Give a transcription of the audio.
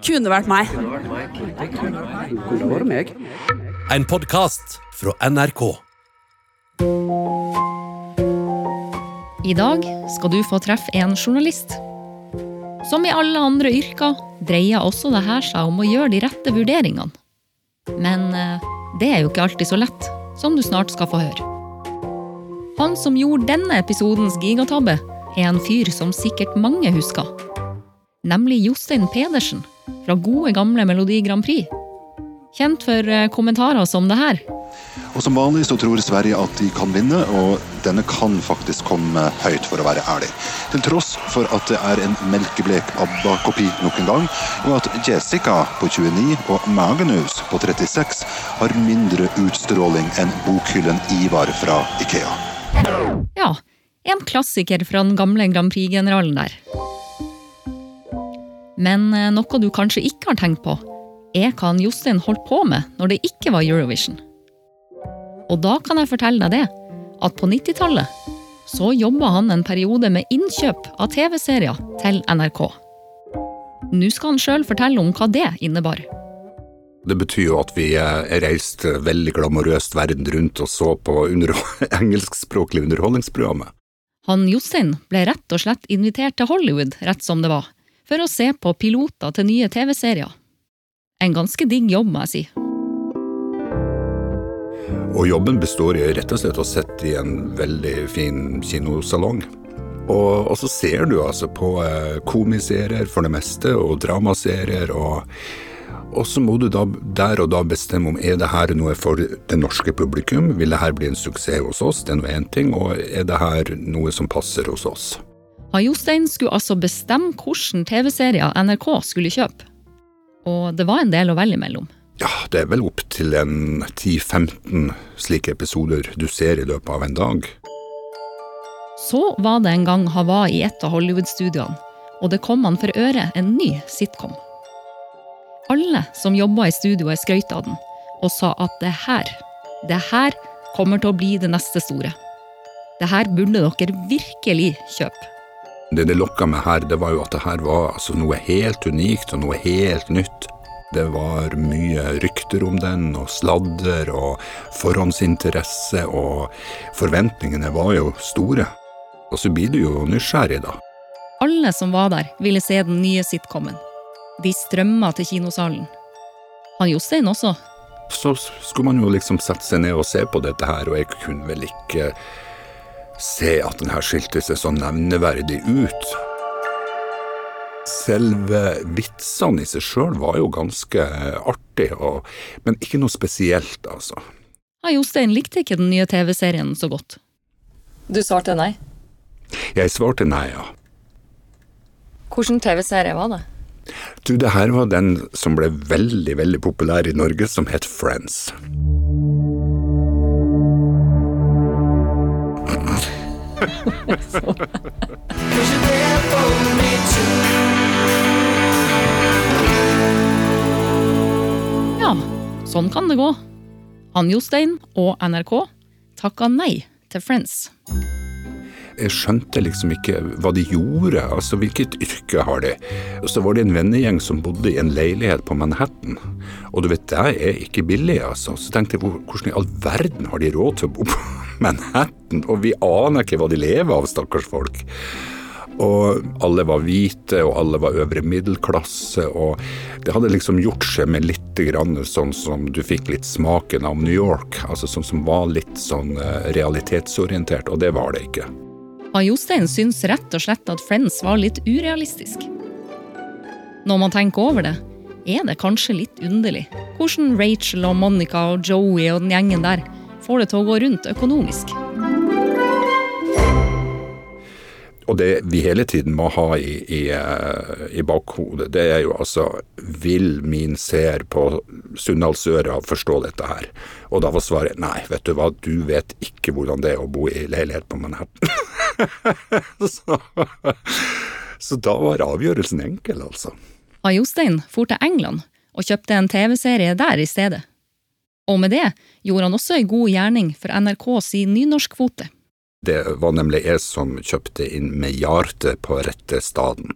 Kunne vært meg. Kunne vært meg. En podkast fra NRK. I dag skal du få treffe en journalist. Som i alle andre yrker dreier også det her seg om å gjøre de rette vurderingene. Men eh, det er jo ikke alltid så lett, som du snart skal få høre. Han som gjorde denne episodens gigatabbe, er en fyr som sikkert mange husker. Nemlig Jostein Pedersen fra gode gamle Melodi Grand Prix. Kjent for eh, kommentarer som det her. Og Som vanlig så tror Sverige at de kan vinne, og denne kan faktisk komme høyt, for å være ærlig. Til tross for at det er en melkeblek ABBA-kopi nok en gang, og at Jessica på 29 og Magnus på 36 har mindre utstråling enn bokhyllen Ivar fra Ikea. Ja, en klassiker fra den gamle Grand Prix-generalen der. Men eh, noe du kanskje ikke har tenkt på, er hva Jostein holdt på med når det ikke var Eurovision. Og da kan jeg fortelle deg det, at på 90-tallet så jobba han en periode med innkjøp av TV-serier til NRK. Nå skal han sjøl fortelle om hva det innebar. Det betyr jo at vi eh, reiste veldig glamorøst verden rundt og så på under engelskspråklige underholdningsprogrammet. Han Jostein ble rett og slett invitert til Hollywood, rett som det var, for å se på piloter til nye TV-serier. En ganske digg jobb, må jeg si. Og jobben består i rett og slett å sitte i en veldig fin kinosalong. Og, og så ser du altså på eh, komiserier for det meste, og dramaserier, og, og så må du da der og da bestemme om er det her noe for det norske publikum, vil det her bli en suksess hos oss, det er nå én ting, og er det her noe som passer hos oss. Han Jostein skulle altså bestemme hvilke TV-serier NRK skulle kjøpe. Og det var en del å velge mellom. Ja, det er vel opp til en 10-15 slike episoder du ser i løpet av en dag. Så var det en gang han var i et av Hollywood-studioene, og det kom han for øre en ny sitcom. Alle som jobba i studioet skrøt av den, og sa at det her, det her kommer til å bli det neste store. Det her burde dere virkelig kjøpe. Det det lokka meg her, det var jo at det her var altså noe helt unikt og noe helt nytt. Det var mye rykter om den, og sladder og forhåndsinteresse, og forventningene var jo store. Og så blir du jo nysgjerrig, da. Alle som var der, ville se den nye sitcomen. De strømma til kinosalen. Han Jostein også. Så skulle man jo liksom sette seg ned og se på dette her, og jeg kunne vel ikke se at den her skilte seg så nevneverdig ut. Selve vitsene i seg sjøl var jo ganske artig, og, men ikke noe spesielt, altså. Han Jostein likte ikke den nye TV-serien så godt. Du svarte nei. Jeg svarte nei, ja. Hvilken TV-serie var det? Du, det her var den som ble veldig, veldig populær i Norge, som het Friends. Ja, sånn kan det gå. Han Jostein og NRK takka nei til Friends. Jeg skjønte liksom ikke hva de gjorde, altså hvilket yrke har de? Og så var det en vennegjeng som bodde i en leilighet på Manhattan. Og du vet, det er ikke billig, altså. Så tenkte jeg, hvordan i all verden har de råd til å bo på Manhattan? Og vi aner ikke hva de lever av, stakkars folk. Og alle var hvite, og alle var øvre middelklasse, og det hadde liksom gjort seg med litt grann sånn som du fikk litt smaken av New York, altså sånn som var litt sånn eh, realitetsorientert, og det var det ikke. Han Jostein syns rett og slett at Friends var litt urealistisk. Når man tenker over det, er det kanskje litt underlig hvordan Rachel og Monica og Joey og den gjengen der får det til å gå rundt økonomisk. Og det vi hele tiden må ha i, i, eh, i bakhodet, det er jo altså Vil min seer på Sunndalsøra forstå dette her? Og da var svaret nei, vet du hva, du vet ikke hvordan det er å bo i leilighet på Manhattan. så, så da var avgjørelsen enkel, altså. Han Jostein for til England og kjøpte en TV-serie der i stedet. Og med det gjorde han også en god gjerning for NRK sin nynorskkvote. Det var nemlig jeg som kjøpte inn med hjertet på rette staden.